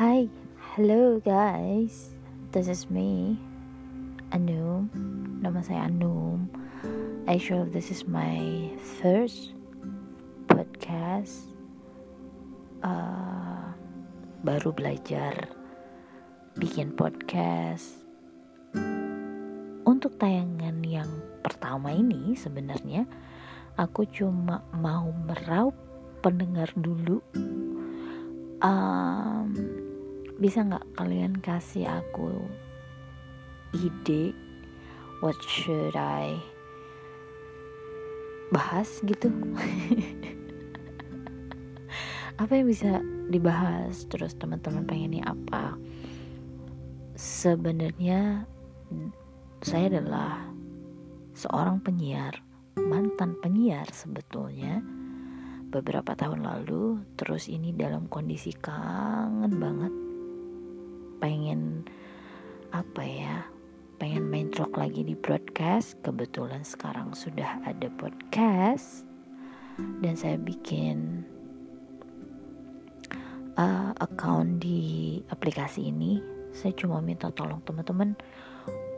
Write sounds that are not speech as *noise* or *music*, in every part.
Hello guys, this is me, Anum. Nama saya Anum. Actually, this is my first podcast. Uh, baru belajar bikin podcast. Untuk tayangan yang pertama ini sebenarnya aku cuma mau meraup pendengar dulu. Um, bisa nggak kalian kasih aku ide? What should I bahas gitu? *laughs* Apa yang bisa dibahas? Terus teman-teman pengennya apa? Sebenarnya saya adalah seorang penyiar mantan penyiar sebetulnya. Beberapa tahun lalu terus ini dalam kondisi kangen banget pengen apa ya pengen main rock lagi di broadcast. Kebetulan sekarang sudah ada podcast. Dan saya bikin uh, account di aplikasi ini. Saya cuma minta tolong teman-teman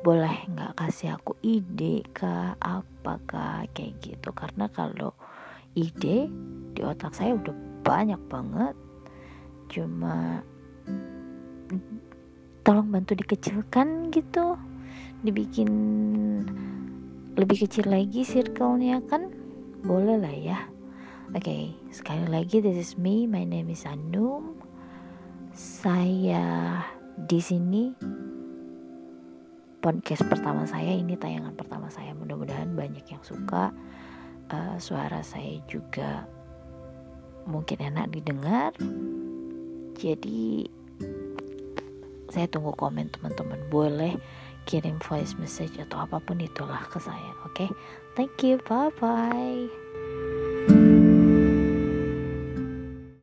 boleh nggak kasih aku ide ke apakah kayak gitu. Karena kalau ide di otak saya udah banyak banget. Cuma tolong bantu dikecilkan gitu. Dibikin lebih kecil lagi circle-nya kan? Boleh lah ya. Oke okay, sekali lagi this is me. My name is Anum. Saya di sini. Podcast pertama saya ini tayangan pertama saya. Mudah-mudahan banyak yang suka. Uh, suara saya juga mungkin enak didengar. Jadi saya tunggu komen teman-teman. Boleh kirim voice message atau apa pun itulah ke saya oke? Okay? thank you. Bye bye